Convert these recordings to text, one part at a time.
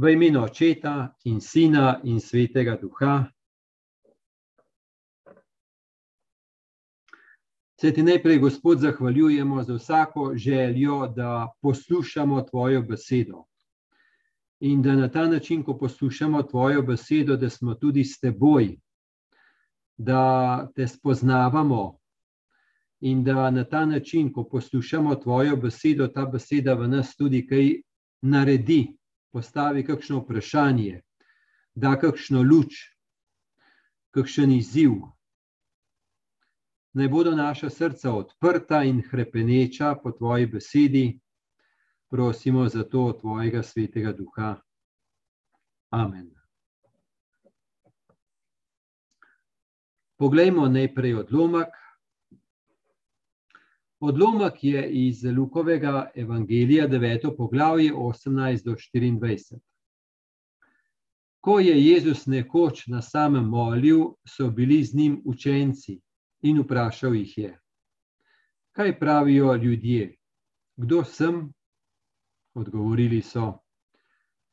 V imenu Očeta in Sina in Svetega Duha. Se ti najprej, Gospod, zahvaljujemo za vsako željo, da poslušamo Tvojo besedo. In da na ta način, ko poslušamo Tvojo besedo, da smo tudi s Teboj, da te spoznavamo. In da na ta način, ko poslušamo Tvojo besedo, ta beseda v nas tudi kaj naredi, postavi kakšno vprašanje, da kakšno luč, kakšen izziv. Naj bodo naša srca odprta in krepeneča po Tvoji besedi, prosimo za to Tvojega svetega duha. Amen. Poglejmo najprej odlomek. Odlomek je iz Lukovega evangelija, 9. poglavje, 18 do 24. Ko je Jezus nekoč na samem molil, so bili z njim učenci in vprašal jih je: Kaj pravijo ljudje? Kdo sem? Odgovorili so: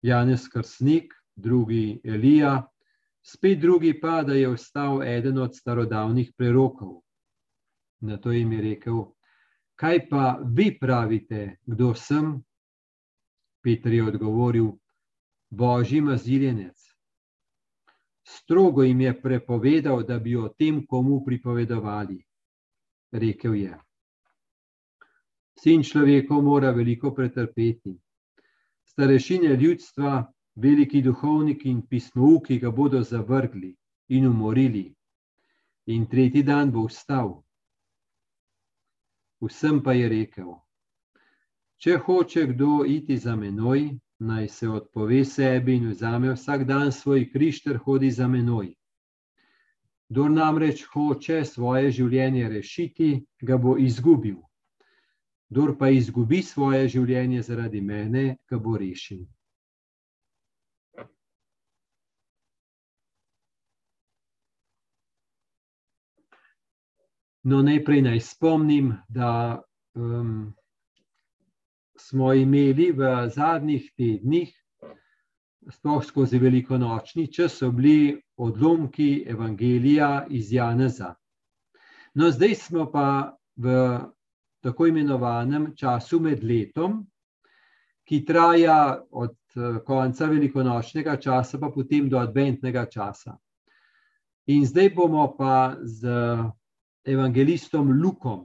Janez Krsnik, drugi Elija, spet drugi pa, da je ostal eden od starodavnih prerokov. Na to jim je rekel: Kaj pa vi pravite, kdo sem? Petr je odgovoril: Božji maziljenec. Strogo jim je prepovedal, da bi o tem komu pripovedovali. Rekel je: Sin človekov mora veliko pretrpeti. Starešine ljudstva, veliki duhovniki in pismouki ga bodo zavrgli in umorili, in tretji dan bo vstal. Vsem pa je rekel: Če hoče kdo iti za menoj, naj se odpove sebi in vzame vsak dan svoj križ ter hodi za menoj. Kdor namreč hoče svoje življenje rešiti, ga bo izgubil. Kdor pa izgubi svoje življenje zaradi mene, ga bo rešil. No, najprej naj spomnim, da um, smo imeli v zadnjih tednih, sploh skozi veliko nočni čas, so bili odlomki Evangelija iz Janeza. No, zdaj smo pa v tako imenovanem času med letom, ki traja od konca velikonočnega časa, pa potem do adventnega časa. In zdaj bomo pa z evangelistom Lukom,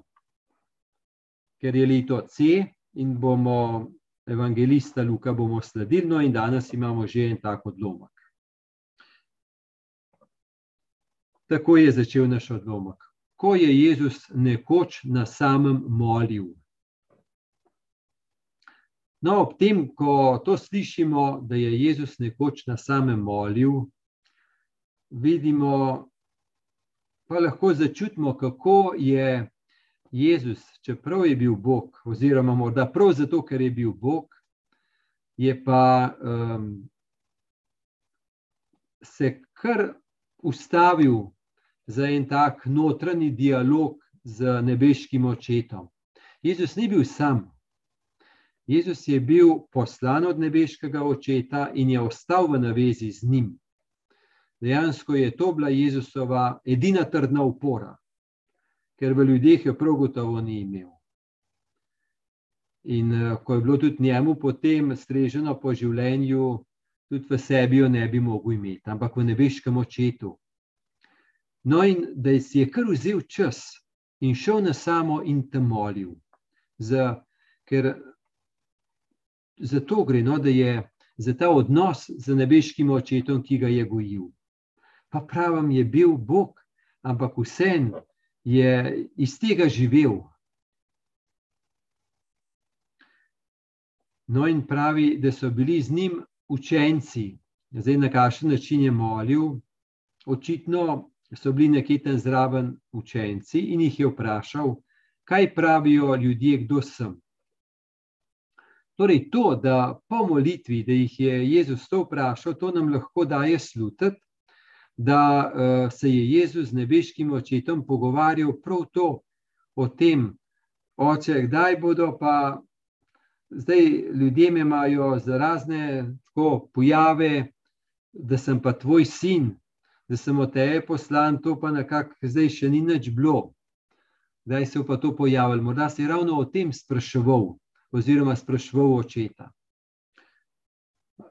ker je leto C in bomo evangelista Luka bomo sledili, no in danes imamo že en tak odlomek. Tako je začel naš odlomek. Ko je Jezus nekoč na samem molil. No, ob tem, ko to slišimo, da je Jezus nekoč na samem molil, vidimo, pa lahko začutimo, kako je Jezus, čeprav je bil Bog, oziroma morda prav zato, ker je bil Bog, je pa um, se kar ustavil za en tak notranji dialog z nebeškim očetom. Jezus ni bil sam. Jezus je bil poslan od nebeškega očeta in je ostal v navezi z njim dejansko je to bila Jezusova edina trdna opora, ker v ljudeh jo prav gotovo ni imel. In uh, ko je bilo tudi njemu potem streženo po življenju, tudi v sebi jo ne bi mogel imeti, ampak v nebeškem očetu. No, in da si je kar vzel čas in šel na samo in te molil. Za, ker za to gre, no, da je za ta odnos z nebeškim očetom, ki ga je gojil pa pravim, je bil Bog, ampak vsem je iz tega živel. No, in pravi, da so bili z njim učenci, zdaj na kakšen način je molil. Očitno so bili nekje tam zraven učenci in jih je vprašal, kaj pravijo ljudje, kdo sem. Torej, to, da po molitvi, da jih je Jezus to vprašal, to nam lahko daje slutiti, da uh, se je Jezus z nebeškim očetom pogovarjal prav to o tem, oče, kdaj bodo pa zdaj ljudje me imajo za razne tako pojave, da sem pa tvoj sin, da sem od tebe poslan, to pa nekako zdaj še ni nič bilo. Zdaj se je pa to pojavilo. Morda si ravno o tem spraševal, oziroma spraševal očeta.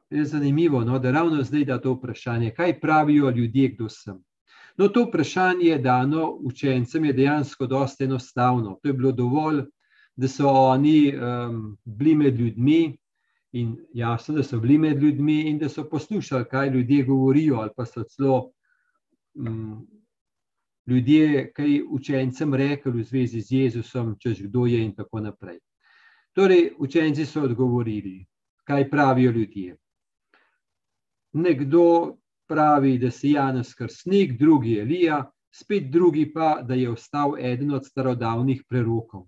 Je zanimivo, no, da ravno zdaj da to vprašanje, kaj pravijo ljudje, kdo sem. No, to vprašanje, dano učencem, je dejansko dosta enostavno. To je bilo dovolj, da so oni um, bili med ljudmi in jasno, da so bili med ljudmi in da so poslušali, kaj ljudje govorijo, ali pa so celo um, ljudje, kaj učencem rekli v zvezi z Jezusom, češ kdo je in tako naprej. Torej, učenci so odgovorili, kaj pravijo ljudje. Nekdo pravi, da si Janus Krstnik, drugi Elija, spet drugi pa, da je ostal eden od starodavnih prerokov.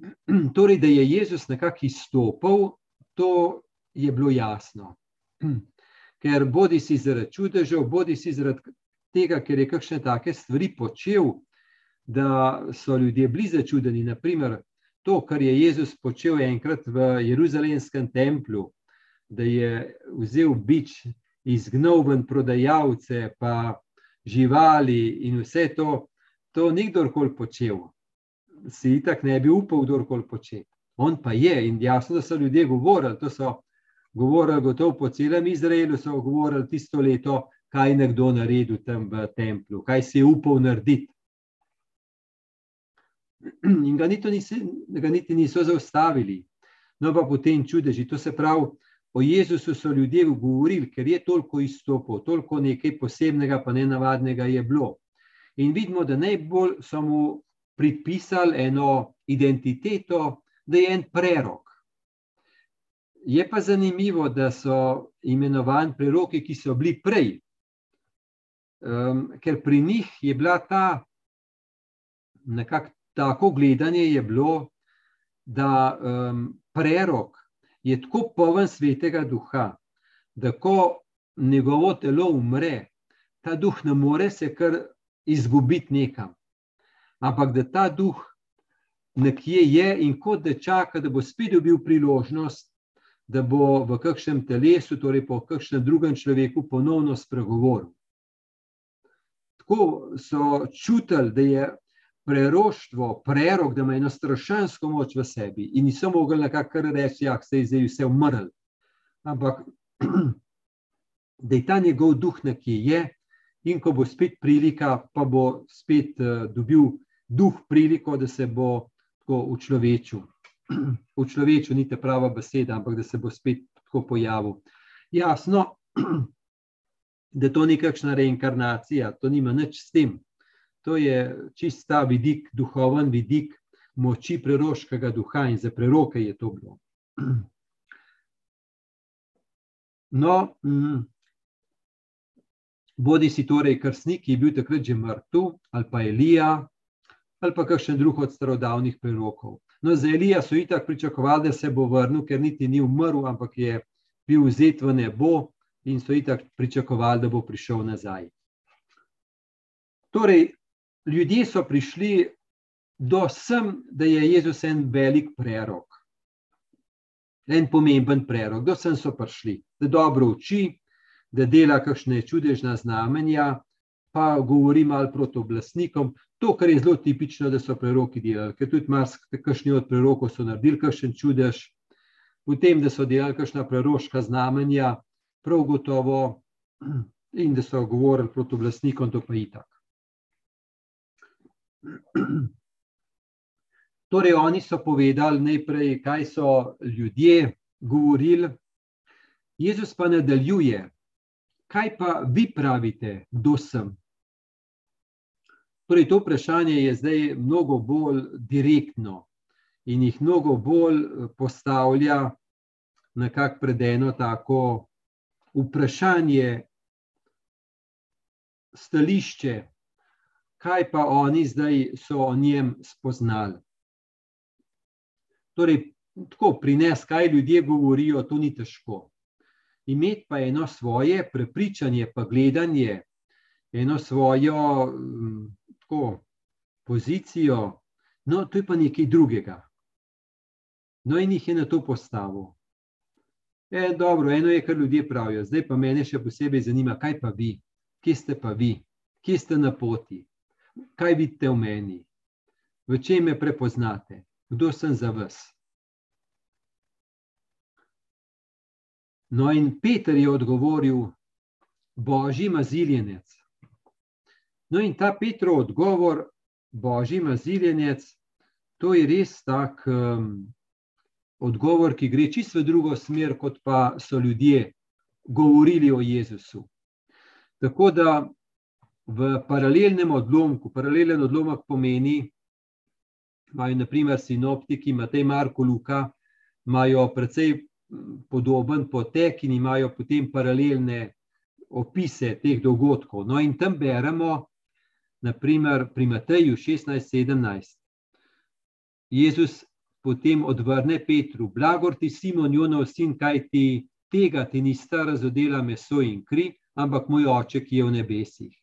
Torej, da je Jezus nekako izstopil, to je bilo jasno. Ker bodi si zaradi čudežev, bodi si zaradi tega, ker je kakšne take stvari počel, da so ljudje bili začudeni. Naprimer, to, kar je Jezus počel enkrat v Jeruzalemskem templju, da je vzel bič, izgnal ven prodajalce, pa živali in vse to, to ni kdorkoli počel si itak ne bi upal kdorkoli početi. On pa je in jasno, da so ljudje govorili, to so govorili gotovo po celem Izraelu, so govorili tisto leto, kaj nekdo naredil tam v templju, kaj si je upal narediti. In ga niti, niso, ga niti niso zaustavili. No, pa potem čudeži. To se pravi, o Jezusu so ljudje govorili, ker je toliko izstopil, toliko nekaj posebnega, pa ne navadnega je bilo. In vidimo, da najbolj so mu pripisali eno identiteto, da je en prerok. Je pa zanimivo, da so imenovani preroki, ki so bili prej, um, ker pri njih je bila ta nekako tako gledanje, je bilo, da um, prerok je tako poln svetega duha, da ko njegovo telo umre, ta duh ne more se kar izgubiti nekam ampak da ta duh nekje je in kot da čaka, da bo spet dobil priložnost, da bo v kakšnem telesu, torej po kakšnem drugem človeku, ponovno spregovoril. Tako so čutili, da je preroštvo, prerok, da ima eno strašansko moč v sebi in niso mogli nekako reči, da ja, se je zdaj vse umrl. Ampak da je ta njegov duh nekje je. In ko bo spet prilika, pa bo spet uh, dobil duh priliko, da se bo tako v človeku. V človeku ni ta prava beseda, ampak da se bo spet tako pojavil. Jasno, da to ni kakšna reinkarnacija, to nima nič s tem. To je čista vidik, duhoven vidik moči preroškega duha in za preroke je to bilo. No, mm, bodi si torej krstnik, ki je bil takrat že mrtev, ali pa Elija, ali pa kakšen drug od starodavnih prerokov. No, za Elija so itak pričakovali, da se bo vrnil, ker niti ni umrl, ampak je bil vzet v nebo in so itak pričakovali, da bo prišel nazaj. Torej, ljudje so prišli do sem, da je Jezus en velik prerok. En pomemben prerok, do sem so prišli, da dobro uči, da dela kakšne čudežna znamenja, pa govori malo proti oblastnikom, To, kar je zelo tipično, da so preroki delali, ker tudi marsikaj od prerokov so naredili kakšen čudež, v tem, da so delali kakšna preroška znamenja, prav gotovo, in da so govorili proti oblastnikom, to pa je itak. Torej, oni so povedali najprej, kaj so ljudje govorili, Jezus pa nadaljuje, kaj pa vi pravite, kdo sem. Torej, to vprašanje je zdaj mnogo bolj direktno in jih mnogo bolj eh, postavlja nekako pred eno tako vprašanje, stališče, kaj pa oni zdaj so o njem spoznali. Torej, tako pri nas, kaj ljudje govorijo, to ni težko. Imeti pa eno svoje prepričanje, pa gledanje, eno svojo. Um, tako pozicijo, no, to je pa nekaj drugega. No, in jih je na to postavil. E, dobro, eno je, kar ljudje pravijo, zdaj pa mene še posebej zanima, kaj pa vi, kje ste pa vi, kje ste na poti, kaj vidite v meni, v čem me prepoznate, kdo sem za vas. No, in Peter je odgovoril, Božji maziljenec. No, in ta Petrov odgovor, Božji maziljenec, to je res tak um, odgovor, ki gre čisto v drugo smer, kot pa so ljudje govorili o Jezusu. Tako da v paralelnem odlomku, paralelen odlomek pomeni, imajo naprimer sinoptiki, Matej, Marko, Luka, imajo precej podoben potek in imajo potem paralelne opise teh dogodkov. No, in tam beremo, naprimer pri Mateju 16:17. Jezus potem odvrne Petru: Blagor ti, Simon, Jonov sin, kaj ti tega ti ni stara zadela meso in kri, ampak moj oče, ki je v nebesih.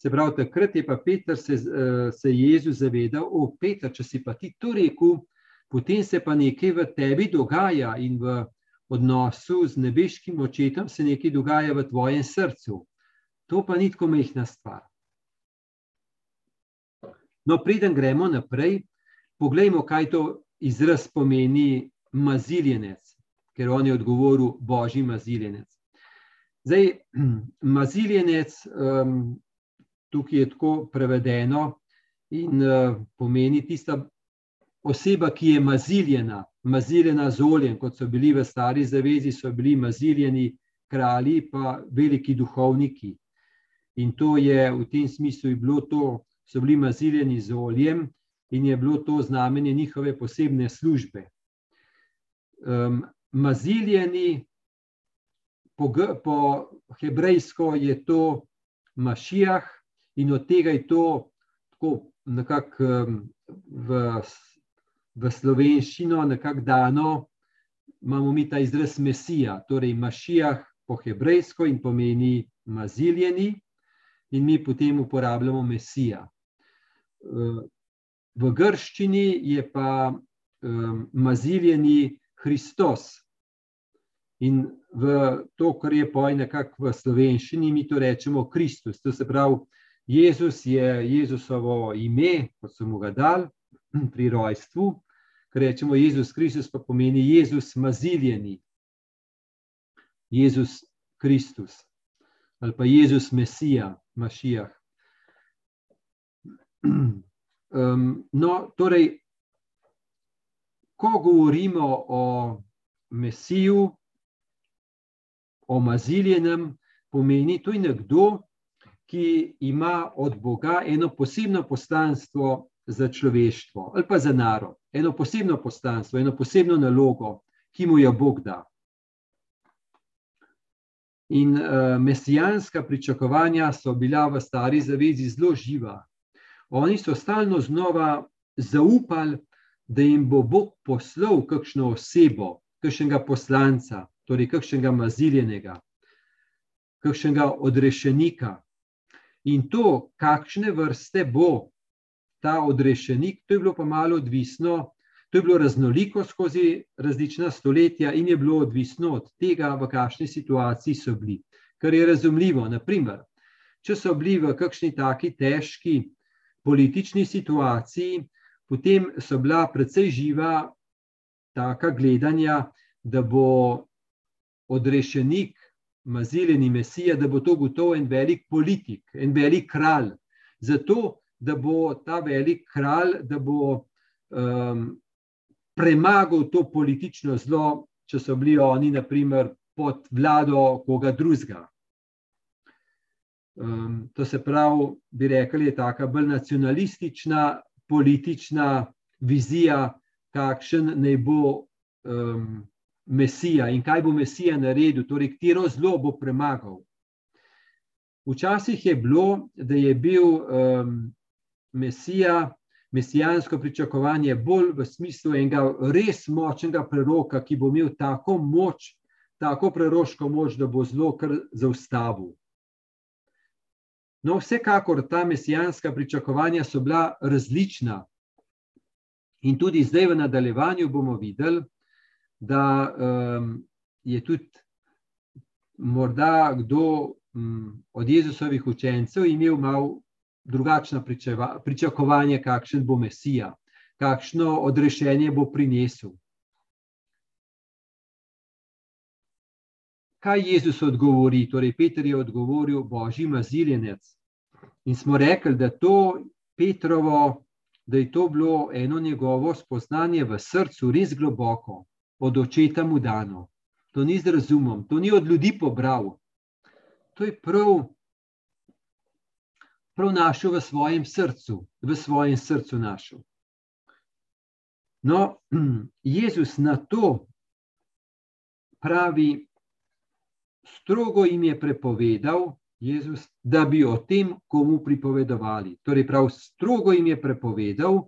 Se pravi, takrat je pa Peter se, eh, se Jezus zavedal, o Peter, če si pa ti to rekel, potem se pa nekaj v tebi dogaja in v odnosu z nebeškim očetom se nekaj dogaja v tvojem srcu. To pa ni tako mehna stvar. No, preden gremo naprej, poglejmo, kaj to izraz pomeni maziljenec, ker on je odgovoril božji maziljenec. Zdaj, maziljenec, um, tukaj je tako prevedeno in uh, pomeni tista oseba, ki je maziljena, maziljena z oljem, kot so bili v stari zavezi, so bili maziljeni kralji, pa veliki duhovniki. In to je v tem smislu bilo to, so bili maziljeni z oljem in je bilo to znamenje njihove posebne službe. Um, maziljeni, po, po hebrejsko je to mašijah, in od tega je to tako nekako um, v v slovenščino nekako dano, imamo mi ta izraz Mesija, torej Mašijah po hebrejsko in pomeni maziljeni, in mi potem uporabljamo Mesija. V grščini je pa maziljeni Hristos. In to, kar je poj nekako v slovenščini, mi to rečemo Kristus. To se pravi, Jezus je Jezusovo ime, kot so mu ga dali pri rojstvu, ker rečemo Jezus Kristus, pa pomeni Jezus maziljeni, Jezus Kristus. Ali pa Jezus Mesija, Mašijah. Um, no, torej, ko govorimo o Mesiju, o maziljenem, pomeni to je nekdo, ki ima od Boga eno posebno poslanstvo za človeštvo ali pa za narod, eno posebno poslanstvo, eno posebno nalogo, ki mu jo Bog da. In uh, mesijanska pričakovanja so bila v stari zavezi zelo živa. Oni so stalno znova zaupali, da jim bo Bog poslal kakšno osebo, kakšnega poslanca, torej kakšnega maziljenega, kakšnega odrešenika. In to, kakšne vrste bo, ta odrešenik, to je bilo pa malo odvisno, to je bilo raznoliko skozi različna stoletja in je bilo odvisno od tega, v kakšni situaciji so bili. Kar je razumljivo, naprimer, če so bili v kakšni taki težki politični situaciji, potem so bila precej živa taka gledanja, da bo odrešenik, maziljeni mesija, da bo to gotovo en velik politik, en velik kralj. Zato da bo ta velik kralj, da bo um, premagal to politično zlo, če so bili oni, naprimer, pod vlado koga drugega. Um, to se pravi, bi rekli, je tako bolj nacionalistična, politična vizija, kakšen naj bo um, Mesija in kaj bo Mesija naredil, torej, katero zlo bo premagal. Včasih je bilo, da je bil um, mesija, mesijansko pričakovanje, bolj v smislu enega res močnega preroka, ki bo imel tako moč, tako preroško moč, da bo zelo kar zaustavil. No, vsekakor ta mesijanska pričakovanja so bila različna. In tudi zdaj v nadaljevanju bomo videli, da um, je tudi morda kdo um, od Jezusovih učencev imel malo drugačno pričakovanje, kakšen bo Mesija, kakšno odrešenje bo prinesel. Kaj Jezus odgovori? Torej, Peter je odgovoril, Božji maziljenec. In smo rekli, da, to Petrovo, da je to bilo eno njegovo spoznanje v srcu, res globoko, od očeta mu dano. To ni z razumom, to ni od ljudi pobral. To je prav, prav našel v svojem srcu, v svojem srcu našel. No, Jezus na to pravi, strogo jim je prepovedal, Jezus, da bi o tem komu pripovedovali. Torej, prav strogo jim je prepovedal,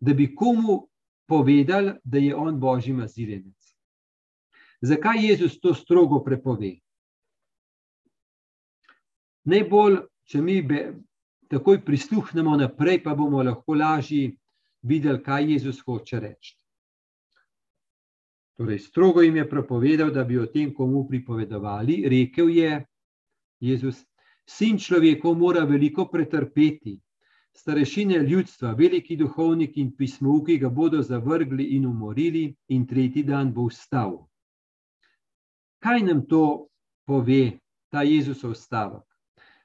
da bi komu povedali, da je on božji maziljenec. Zakaj Jezus to strogo prepove? Najbolj, če mi be, takoj prisluhnemo naprej, pa bomo lahko lažje videli, kaj Jezus hoče reči. Torej, strogo jim je prepovedal, da bi o tem komu pripovedovali. Rekel je Jezus: Sin človekov mora veliko pretrpeti. Starešine ljudstva, veliki duhovniki in pismovki ga bodo zavrgli in umorili, in tretji dan bo vstal. Kaj nam to pove, ta Jezusov stavek?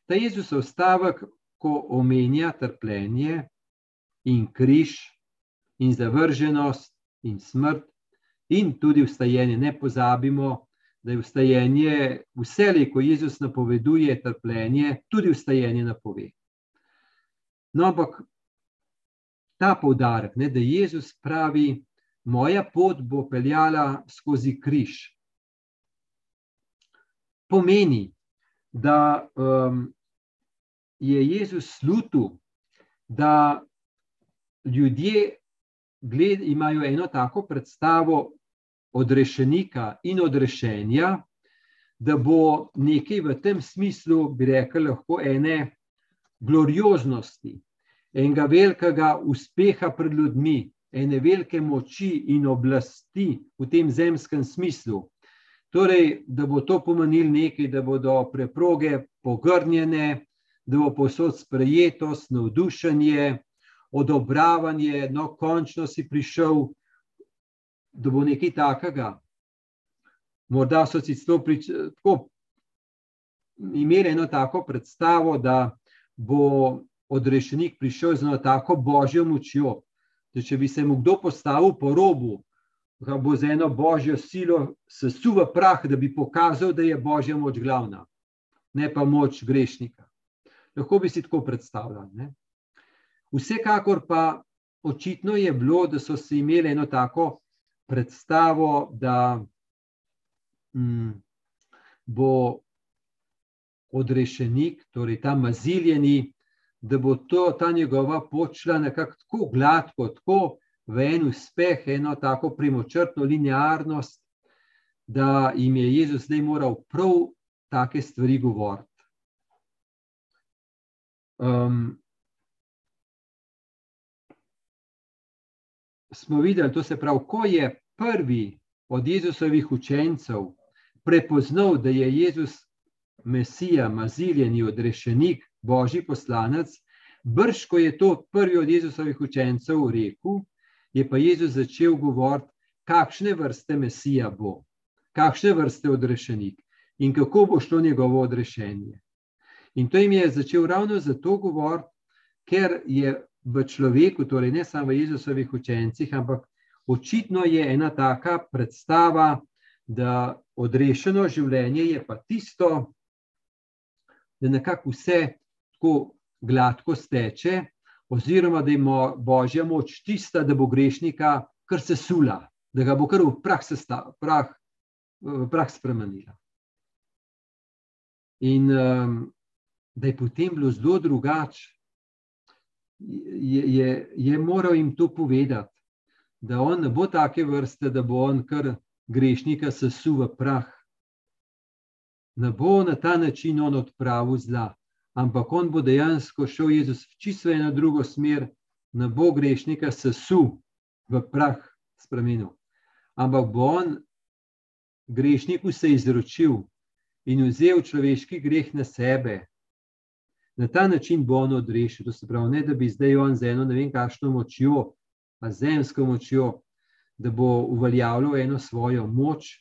Ta Jezusov stavek, ko omenja trpljenje in križ, in zavrženost in smrt, in tudi vstajenje. Ne pozabimo, da je vstajenje vse, ko Jezus napoveduje trpljenje, tudi vstajenje napove. No, ampak ta poudarek, ne, da Jezus pravi, moja pot bo peljala skozi križ. Pomeni, da um, je Jezus slutu, da ljudje gled, imajo eno tako predstavo odrešenika in odrešenja, da bo nekaj v tem smislu, bi rekel, lahko ene glorioznosti, enega velikega uspeha pred ljudmi, ene velike moči in oblasti v tem zemskem smislu. Torej, da bo to pomenil nekaj, da bodo preproge pogrnjene, da bo posod sprejetost, navdušenje, odobravanje, no, končno si prišel, da bo nekaj takega. Morda so si to prič, tako, imeli eno tako predstavo, da bo odrešenik prišel z eno tako božjo močjo, da če bi se mu kdo postavil po robu, da bo z eno božjo silo sesul v prah, da bi pokazal, da je božja moč glavna, ne pa moč grešnika. Lahko bi si tako predstavljali. Vsekakor pa očitno je bilo, da so si imeli eno tako predstavo, da mm, bo odrešenik, torej ta maziljeni, da bo to, ta njegova počla nekako tako gladko, tako v en uspeh, eno tako premočrtno linearnost, da jim je Jezus zdaj moral prav take stvari govoriti. Um, smo videli, to se pravi, ko je prvi od Jezusovih učencev prepoznal, da je Jezus Mesija, maziljeni odrešenik, božji poslanec, brž, ko je to prvi od Jezusovih učencev rekel, je pa Jezus začel govoriti, kakšne vrste Mesija bo, kakšne vrste odrešenik in kako bo šlo njegovo odrešenje. In to jim je začel ravno zato govoriti, ker je v človeku, torej ne samo v Jezusovih učencih, ampak očitno je ena taka predstava, da odrešeno življenje je pa tisto, da nekako vse tako gladko steče, oziroma da ima božja moč tista, da bo grešnika kar se sula, da ga bo kar v prah, prah, prah spremenila. In um, da je potem bilo zelo drugače, je, je, je moral jim to povedati, da on ne bo take vrste, da bo on kar grešnika sesul v prah. Ne bo na ta način on odpravil zla, ampak on bo dejansko šel Jezus v čisto eno drugo smer, ne bo grešnika sesul, v prah spremenil. Ampak bo on grešniku se izročil in vzel človeški greh na sebe. Na ta način bo on odrešil. To se pravi, ne da bi zdaj on z eno ne vem, kakšno močjo, pa zemsko močjo, da bo uveljavljal eno svojo moč,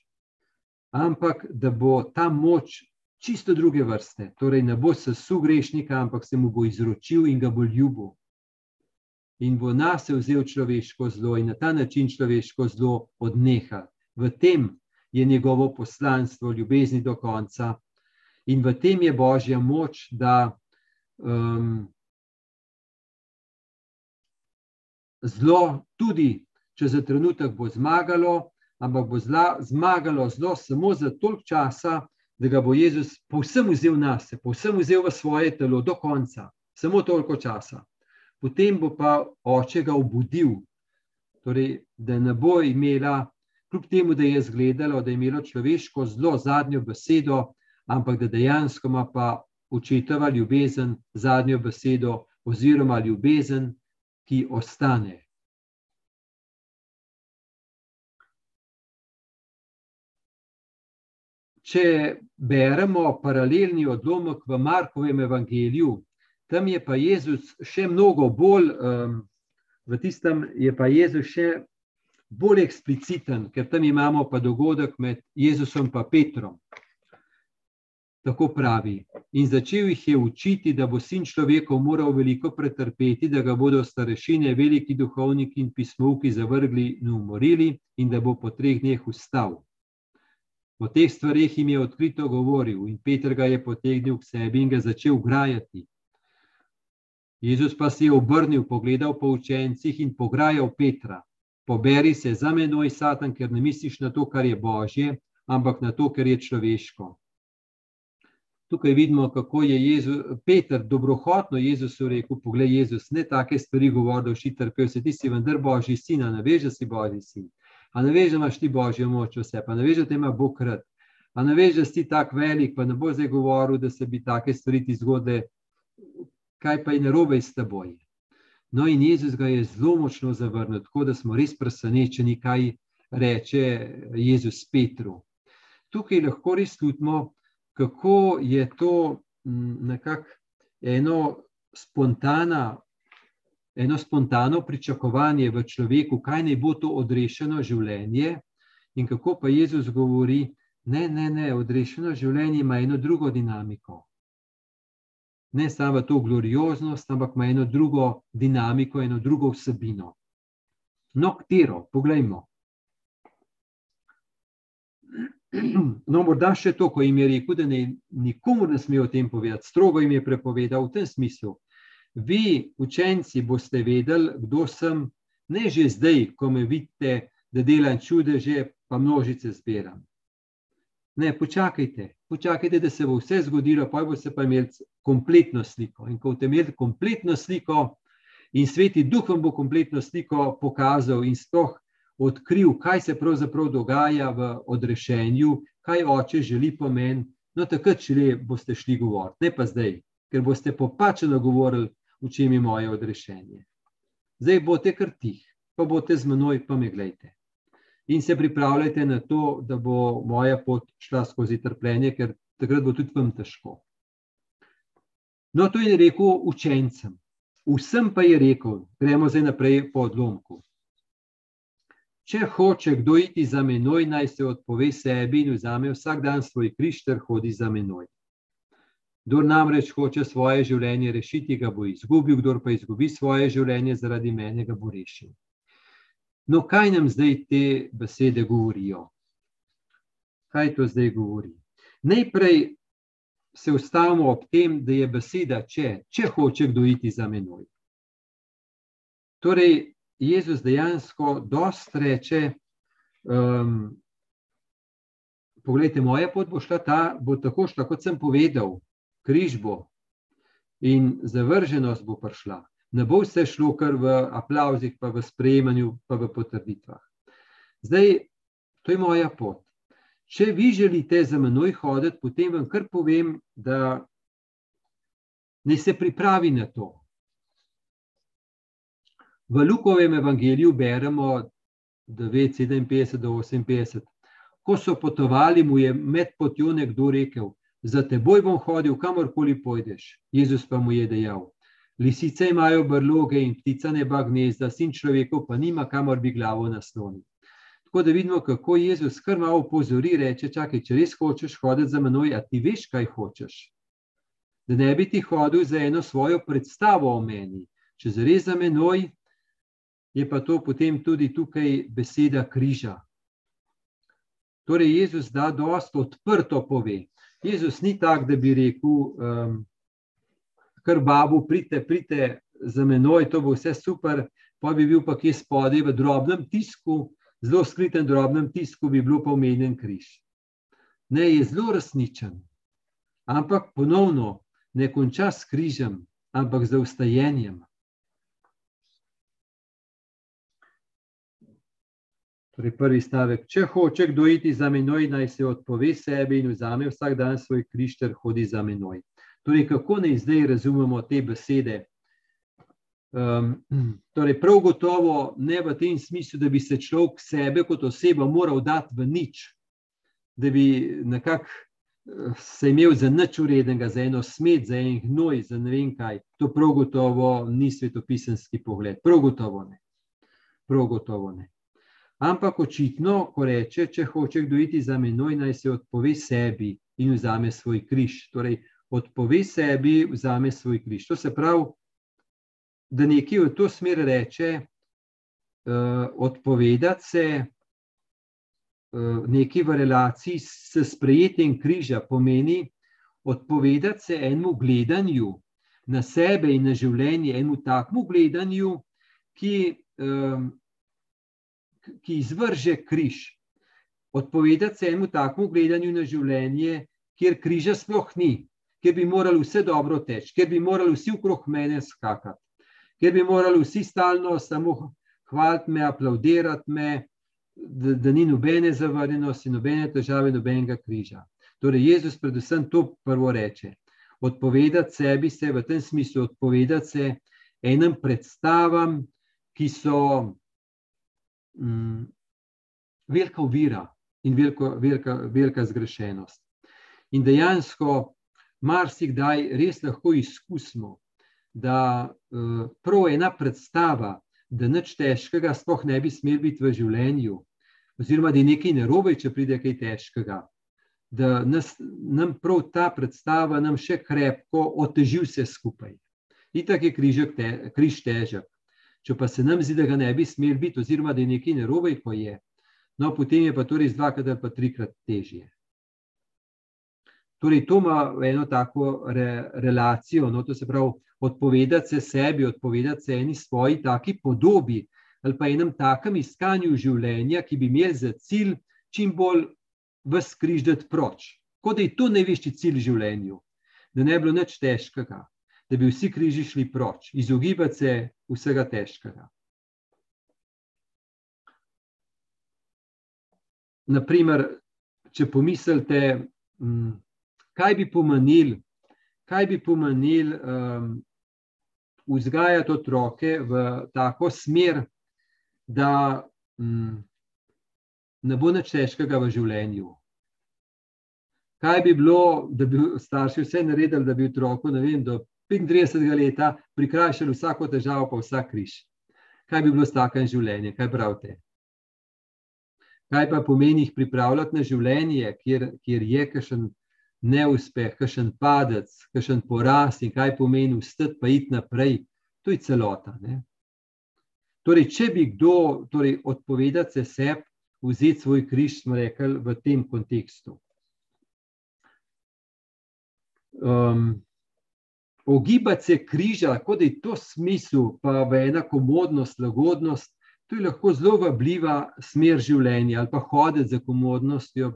ampak da bo ta moč čisto druge vrste. Torej, ne bo sesul grešnika, ampak se mu bo izročil in ga bo ljubil. In bo nas vzel človeško zlo in na ta način človeško zlo odneha. V tem je njegovo poslanstvo, ljubezni do konca, in v tem je božja moč, da um, zlo, tudi če za trenutek bo zmagalo, ampak bo zla, zmagalo zlo samo za toliko časa, da ga bo Jezus povsem vzel na sebe, povsem vzel v svoje telo do konca, samo toliko časa. Potem bo pa oče ga obudil, torej, da ne bo imela, kljub temu, da je izgledalo, da je imelo človeško zelo zadnjo besedo, ampak da dejansko ima pa očetova ljubezen zadnjo besedo, oziroma ljubezen, ki ostane. Če beremo paralelni odlomek v Markovem evangeliju, tam je pa Jezus še mnogo bolj, um, v tistem je pa Jezus še bolj ekspliciten, ker tam imamo pa dogodek med Jezusom in Petrom. Tako pravi. In začel jih je učiti, da bo sin človekov moral veliko pretrpeti, da ga bodo starešine, veliki duhovniki in pismovki zavrgli in umorili, in da bo po treh dneh ustal. O teh stvarih jim je odkrito govoril, in Petr ga je potegnil k sebi in ga začel grajati. Jezus pa se je obrnil, pogledal po učencih in pograjal Petra: Poberi se za menoj, Satan, ker ne misliš na to, kar je božje, ampak na to, kar je človeško. Tukaj vidimo, kako je Jezus, Peter dobrohotno Jezusu rekel: Poglej, Jezus, ne take stvari govori, da vsi trpijo, se ti si vendar božji sin, da si božji sin. A ne veš, da imaš ti božjo moč vse, pa ne veš, da te ima Bog rad. A ne veš, da si tako velik, pa ne bo zdaj govoril, da se bi take stvari ti zgodile, kaj pa je narobe s teboj. No, in Jezus ga je zelo močno zavrnil, tako da smo res presenečeni, kaj reče Jezus Petru. Tukaj lahko res čutimo, kako je to nekako eno spontana eno spontano pričakovanje v človeku, kaj naj bo to odrešeno življenje, in kako pa Jezus govori, ne, ne, ne, odrešeno življenje ima eno drugo dinamiko. Ne samo to glorioznost, ampak ima eno drugo dinamiko, eno drugo vsebino. No, katero, poglejmo. No, morda še to, ko jim je rekel, da ne, nikomu ne smejo o tem povedati, strogo jim je prepovedal v tem smislu, Vi, učenci, boste vedeli, kdo sem, ne že zdaj, ko me vidite, da delam čudeže, pa množice zbiram. Ne, počakajte, počakajte, da se bo vse zgodilo, pa boste pa imeli kompletno sliko. In ko boste imeli kompletno sliko, in sveti duh vam bo kompletno sliko pokazal in stoh odkril, kaj se pravzaprav dogaja v odrešenju, kaj oče želi pomen, no takrat šele boste šli govoriti, ne pa zdaj, ker boste popačeno govorili v čem je moje odrešenje. Zdaj boste kar tih, pa boste z menoj, pa me gledajte. In se pripravljajte na to, da bo moja pot šla skozi trpljenje, ker takrat bo tudi vam težko. No, to je rekel učencem. Vsem pa je rekel, gremo zdaj naprej po odlomku. Če hoče kdo iti za menoj, naj se odpove sebi in vzame vsak dan svoj križ ter hodi za menoj. Kdor namreč hoče svoje življenje rešiti, ga bo izgubil, kdor pa izgubi svoje življenje zaradi mene, ga bo rešil. No, kaj nam zdaj te besede govorijo? Kaj to zdaj govori? Najprej se ustavimo ob tem, da je beseda, če, če hoče kdo iti za menoj. Torej, Jezus dejansko dost reče, um, pogledajte, moja pot bo šla ta, bo tako šla, kot sem povedal, križ bo in zavrženost bo prišla. Ne bo vse šlo kar v aplauzih, pa v sprejemanju, pa v potrditvah. Zdaj, to je moja pot. Če vi želite za menoj hoditi, potem vam kar povem, da ne se pripravi na to. V Lukovem evangeliju beremo 9:57 do 58. Ko so potovali, mu je med potjo nekdo rekel: Za teboj bom hodil, kamorkoli pojdeš. Jezus pa mu je dejal: Lisice imajo brloge in ptica neba gnezda, sin človekov pa nima, kamor bi glavo naslonil. Tako da vidimo, kako Jezus kar malo upozori, reče: Čakaj, če res hočeš hoditi za menoj, a ti veš, kaj hočeš. Da ne bi ti hodil za eno svojo predstavo o meni, če zares za menoj, je pa to potem tudi tukaj beseda križa. Torej, Jezus da dosta odprto pove. Jezus ni tak, da bi rekel, um, kar babu, pridite, pridite za menoj, to bo vse super, pa bi bil pa kje spodaj v drobnem tisku, zelo skritem drobnem tisku bi bil pa omenjen križ. Ne, je zelo resničen, ampak ponovno ne konča s križem, ampak z ustajenjem. Torej, prvi stavek. Če hoče kdo iti za menoj, naj se odpove sebi in vzame vsak dan svoj križ ter hodi za menoj. Torej, kako naj zdaj razumemo te besede? Um, torej, prav gotovo ne v tem smislu, da bi se človek sebe kot osebo moral dati v nič, da bi nekako eh, se imel za nič urednega, za eno smet, za en gnoj, za ne vem kaj. To prav gotovo ni svetopisanski pogled. Prav gotovo ne. Prav gotovo ne. Ampak očitno, ko reče, če hoče kdo iti za menoj, naj se odpove sebi in vzame svoj križ. Torej, odpove sebi, vzame svoj križ. To se pravi, da nekaj v to smer reče, uh, odpovedati se uh, nekaj v relaciji s sprejetjem križa, pomeni odpovedati se enemu gledanju na sebe in na življenje, enemu takmu gledanju, ki, um, ki izvrže križ. Odpovedati se enemu takmu gledanju na življenje, kjer križa sploh ni, kjer bi morali vse dobro teči, kjer bi morali vsi okrog mene skakati kjer bi morali vsi stalno samo hvaliti me, aplaudirati me, da, da ni nobene zavrnjenosti, nobene težave, nobenega križa. Torej, Jezus predvsem to prvo reče. Odpovedati sebi se v tem smislu, odpovedati se enim predstavam, ki so mm, velika uvira in veliko, velika, velika zgrešenost. In dejansko, marsikdaj res lahko izkusimo, da uh, prav ena predstava, da nič težkega sploh ne bi smel biti v življenju, oziroma da je nekaj narobe, če pride kaj težkega. Da nas, nam prav ta predstava nam še krepko oteži vse skupaj. In tako je križek te, križ težek. Če pa se nam zdi, da ga ne bi smel biti, oziroma da je nekaj narobe, ko je, no potem je pa to res dvakrat ali pa trikrat težje. Torej, to ima eno tako re, relacijo, no, to se pravi, odpovedati se sebi, odpovedati se eni svoji taki podobi ali pa enem takem iskanju življenja, ki bi imel za cilj čim bolj vzkrižati proč. Kot da je to najvišji cilj življenju, da ne bi bilo nič težkega, da bi vsi križi šli proč, izogibati se vsega težkega. Naprimer, če pomislite, mm, kaj bi pomenil, kaj bi pomenil um, vzgajati otroke v tako smer, da mm, ne bo nič težkega v življenju. Kaj bi bilo, da bi starši vse naredili, da bi otroku vem, do 35 let prikrajšali vsako težavo, pa vsak križ? Kaj bi bilo s takim življenjem, kaj pravite? Kaj pa pomeni jih pripravljati na življenje, kjer, kjer je kakšen neuspeh, kakšen padec, kakšen poraz in kaj pomeni vstati, pa iti naprej, to je celota. Ne? Torej, če bi kdo torej, odpovedal se sebi, vzeti svoj križ, smo rekli v tem kontekstu. Um, ogibati se križa, kot da je to smisel, pa v enako modnost, lagodnost, to je lahko zelo vabljiva smer življenja, ali pa hoditi za komodnostjo.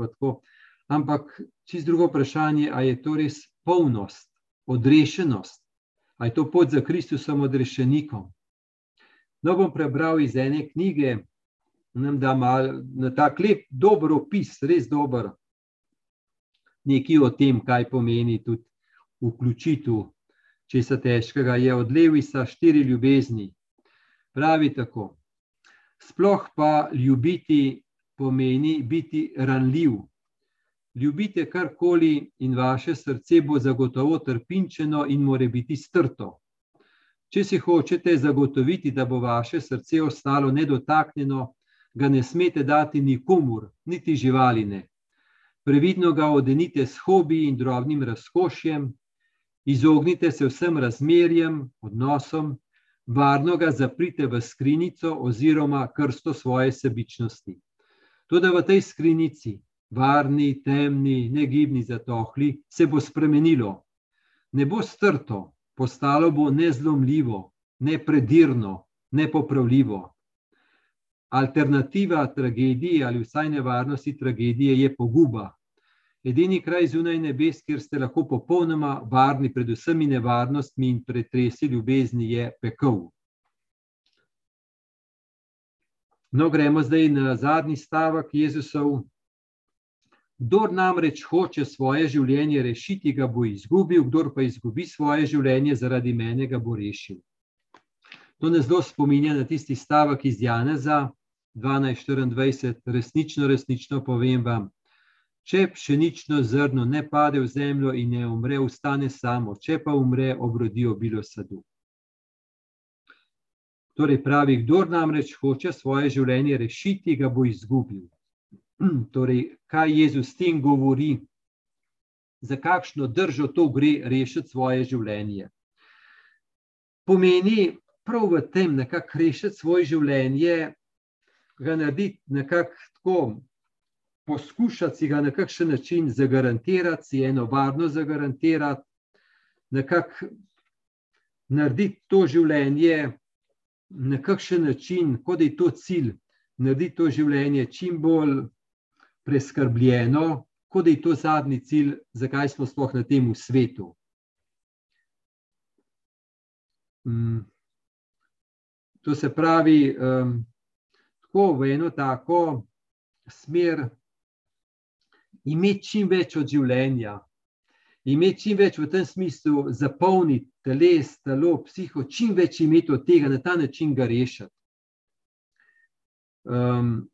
Ampak čist drugo vprašanje, ali je to res polnost, odrešenost, ali je to pot za Kristusom odrešenikom. No, bom prebral iz ene knjige, nam da mal, na tak lep, dober opis, res dober, nekaj o tem, kaj pomeni tudi vključitev česa težkega. Je od Levisa štiri ljubezni. Pravi tako. Sploh pa ljubiti pomeni biti ranljiv. Ljubite karkoli in vaše srce bo zagotovo trpinčeno in more biti strto. Če si hočete zagotoviti, da bo vaše srce ostalo nedotaknjeno, ga ne smete dati nikomur, niti živaline. Previdno ga odenite s hobi in drobnim razkošjem, izognite se vsem razmerjem, odnosom, varno ga zaprite v skrinjico oziroma krsto svoje sebičnosti. Tudi v tej skrinjici, varni, temni, negibni, zatohli, se bo spremenilo. Ne bo strto, postalo bo nezlomljivo, nepredirno, nepopravljivo. Alternativa tragediji ali vsaj nevarnosti tragedije je poguba. Edini kraj zunaj nebes, kjer ste lahko popolnoma varni pred vsemi nevarnostmi in pretresi ljubezni, je pekel. No, gremo zdaj na zadnji stavek Jezusov. Kdor namreč hoče svoje življenje rešiti, ga bo izgubil, kdor pa izgubi svoje življenje zaradi mene, ga bo rešil. To nas zelo spominja na tisti stavek iz Janeza, 12-24, resnično, resnično povem vam, če pšenično zrno ne pade v zemljo in ne umre, ostane samo, če pa umre, obrodi obilo sadu. Torej, pravi, kdo namreč hoče svoje življenje rešiti, ga bo izgubil. Torej, kaj Jezus s tem govori, za kakšno držo to gre rešiti svoje življenje? Pomeni prav v tem, nekako rešiti svoje življenje, ga narediti nekako tako, poskušati si ga na kakšen način zagarantirati, si eno varnost zagarantirati, nekako narediti to življenje na kakšen način, kot je to cilj, narediti to življenje čim bolj preskrbljeno, kot je to zadnji cilj, zakaj smo sploh na tem svetu. Mm. To se pravi, um, tako v eno tako smer, imeti čim več od življenja, imeti čim več v tem smislu, zapolniti teles, telo, psiho, čim več imeti od tega, na ta način ga rešiti. Um,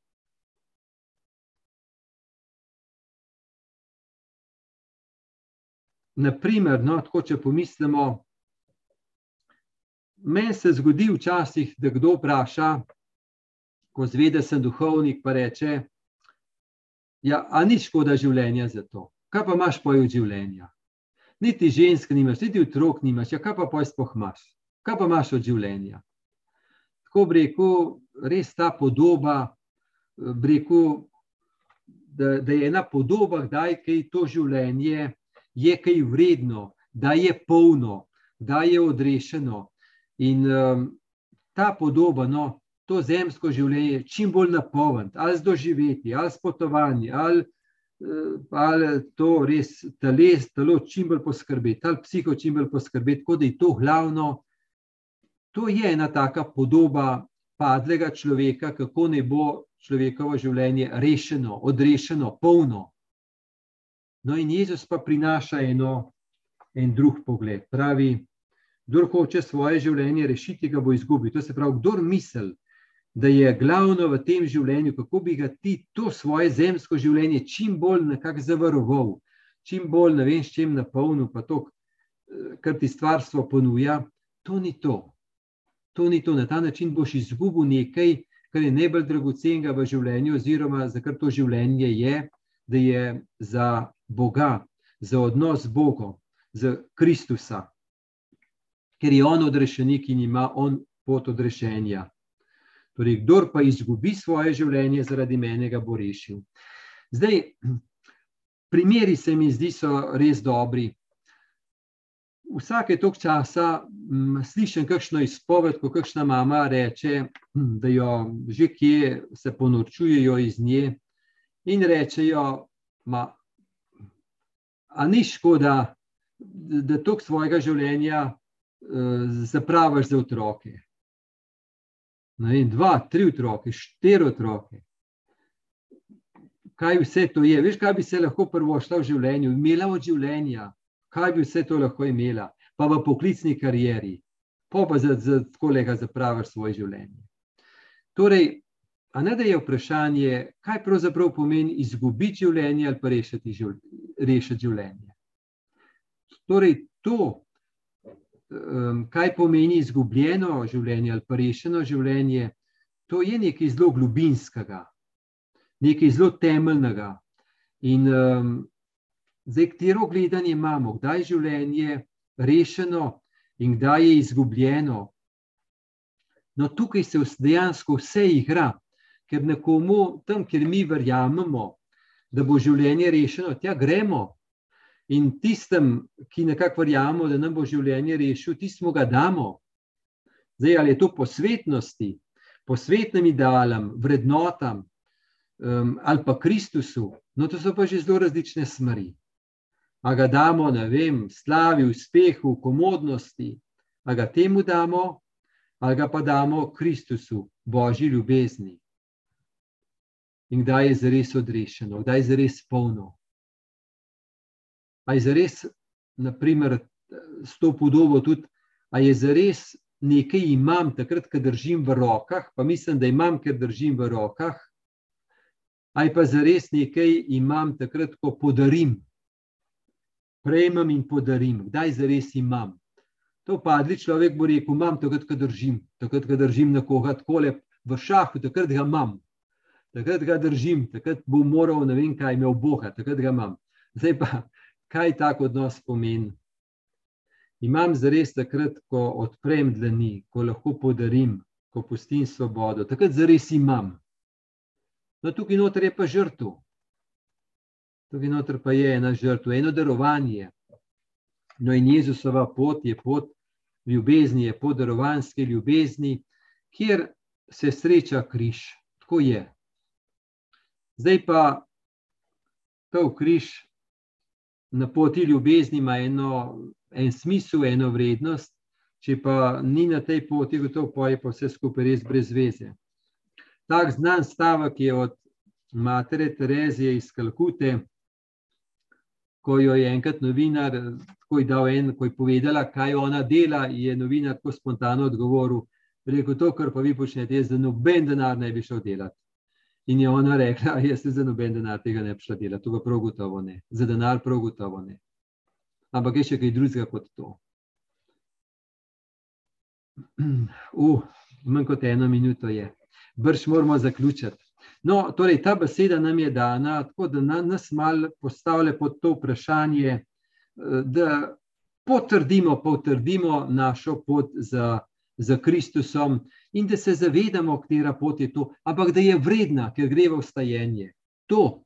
Naprimer, no, tako, če pomislimo, meni se zgodi včasih, da kdo vpraša, ko zve, da sem duhovnik, pa reče: Ja, a ni škoda življenja za to. Kaj pa imaš poj od življenja? Niti žensk nimaš, niti otrok nimaš, ja, kaj pa poj spoh imaš? Kaj pa imaš od življenja? Tako bi rekel, res ta podoba, bi rekel, da, da je ena podoba, da je to življenje, je kaj vredno, da je polno, da je odrešeno. In um, ta podoba, no, to zemsko življenje čim bolj napolniti, ali z doživeti, ali s potovanji, ali, eh, ali to res teles, telo čim bolj poskrbeti, ali psiho čim bolj poskrbeti, kot da je to glavno. To je ena taka podoba padlega človeka, kako ne bo človekovo življenje rešeno, odrešeno, polno. No, in Jezus pa prinaša eno, en drug pogled. Pravi, kdo hoče svoje življenje rešiti, ga bo izgubil. To se pravi, kdo misli, da je glavno v tem življenju, kako bi ga ti to svoje zemsko življenje čim bolj nekako zavaroval, čim bolj ne vem, s čim napolnil, pa to, kar ti stvarstvo ponuja. To ni to. To ni to. Na ta način boš izgubil nekaj, kar je najbolj dragocenega v življenju, oziroma za kar to življenje je, da je za Boga, za odnos z Bogom, za Kristusa, ker je on odrešenik in ima on pot odrešenja. Torej, kdor pa izgubi svoje življenje zaradi mene, ga bo rešil. Zdaj, primeri se mi zdi, so res dobri. Vsake tok časa m, slišim kakšno izpoved, ko kakšna mama reče, da jo že kje se ponorčujejo iz nje in rečejo, ma, a ni škoda, da tok svojega življenja uh, zapravaš za otroke vem, dva, tri otroke, štiri otroke. Kaj vse to je? Veš, kaj bi se lahko prvo šla v življenju, imela od življenja, kaj bi vse to lahko imela, pa v poklicni karieri. pa pa za, za kolega zapraviš svoje življenje. Torej, a ne da je vprašanje, kaj pravzaprav pomeni izgubiti življenje ali pa rešiti, živl rešiti življenje. Torej, to, um, kaj pomeni izgubljeno življenje ali pa rešeno življenje, to je nekaj zelo globinskega, nekaj zelo temeljnega. In um, zdaj, katero gledanje imamo, kdaj je življenje rešeno in kdaj je izgubljeno. No, tukaj se dejansko vse igra, ker nekomu tam, kjer mi verjamemo, da bo življenje rešeno, tja gremo. In tistem, ki nekako verjamemo, da nam bo življenje rešil, tistemu ga damo. Zdaj, ali je to posvetnosti, posvetnim idealom, vrednotam um, ali pa Kristusu, no, to so pa že zelo različne smeri a ga damo, ne vem, slavi, uspehu, komodnosti, a ga temu damo, ali ga pa damo Kristusu, Božji ljubezni. In kdaj je zares odrešeno, kdaj je zares polno. A je zares, naprimer, s to podobo tudi, a je zares nekaj imam, takrat, ko držim v rokah, pa mislim, da imam, ker držim v rokah, ali pa zares nekaj imam, takrat, ko podarim prejmem in podarim, kdaj za res imam. To padli človek bo rekel: imam takrat, ko držim, takrat, ko držim nekoga tako lep v šahu, takrat ga imam. Takrat ga držim, takrat bo moral, ne vem, kaj imel Boga, takrat ga imam. Zdaj pa, kaj tak odnos pomeni? Imam zares takrat, ko odprem dlani, ko lahko podarim, ko pustim svobodo, takrat zares imam. No, tukaj noter je pa žrtev. Tukaj noter pa je ena žrtva, eno darovanje. No, in Jezusova pot je pot ljubezni, je pot darovanske ljubezni, kjer se sreča križ. Tako je. Zdaj pa to križ na poti ljubezni ima eno, en smisel, eno vrednost, če pa ni na tej poti, gotovo pa je pa vse skupaj res brez veze. Tak znan stavek je od matere Terezije iz Kalkute, ko jo je enkrat novinar, ko je, en, ko je povedala, kaj ona dela, je novinar tako spontano odgovoril: Rekel to, kar pa vi počnete, jaz za noben denar ne bi šel delati. In je ona rekla: Jaz se za noben denar tega ne bi šla delati, to pa prav gotovo ne, za denar prav gotovo ne. Ampak je še kaj drugega kot to. Uh, manj kot eno minuto je, brž moramo zaključiti. No, torej, ta beseda nam je dana, tako da nas malo postavlja pod to vprašanje, eh, da potrdimo, potrdimo našo pot za, za Kristusom in da se zavedamo, katera pot je to, ampak da je vredna, ker gre v vstajenje. To,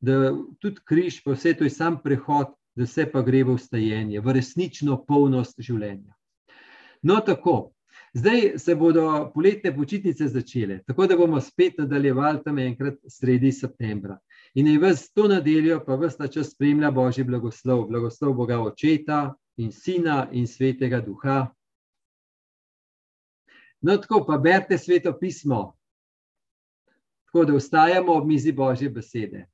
da tudi križ, pa vse to je sam prehod, da se pa gre v vstajenje, v resnično polnost življenja. No, tako. Zdaj se bodo poletne počitnice začele, tako da bomo spet nadaljevali tam enkrat sredi septembra. In naj vas to nedeljo, pa vas ta čas spremlja Božji blagoslov, blagoslov Boga Očeta in Sina in Svetega Duha. No, tako pa berite sveto pismo, tako da ostajamo ob mizi Božje besede.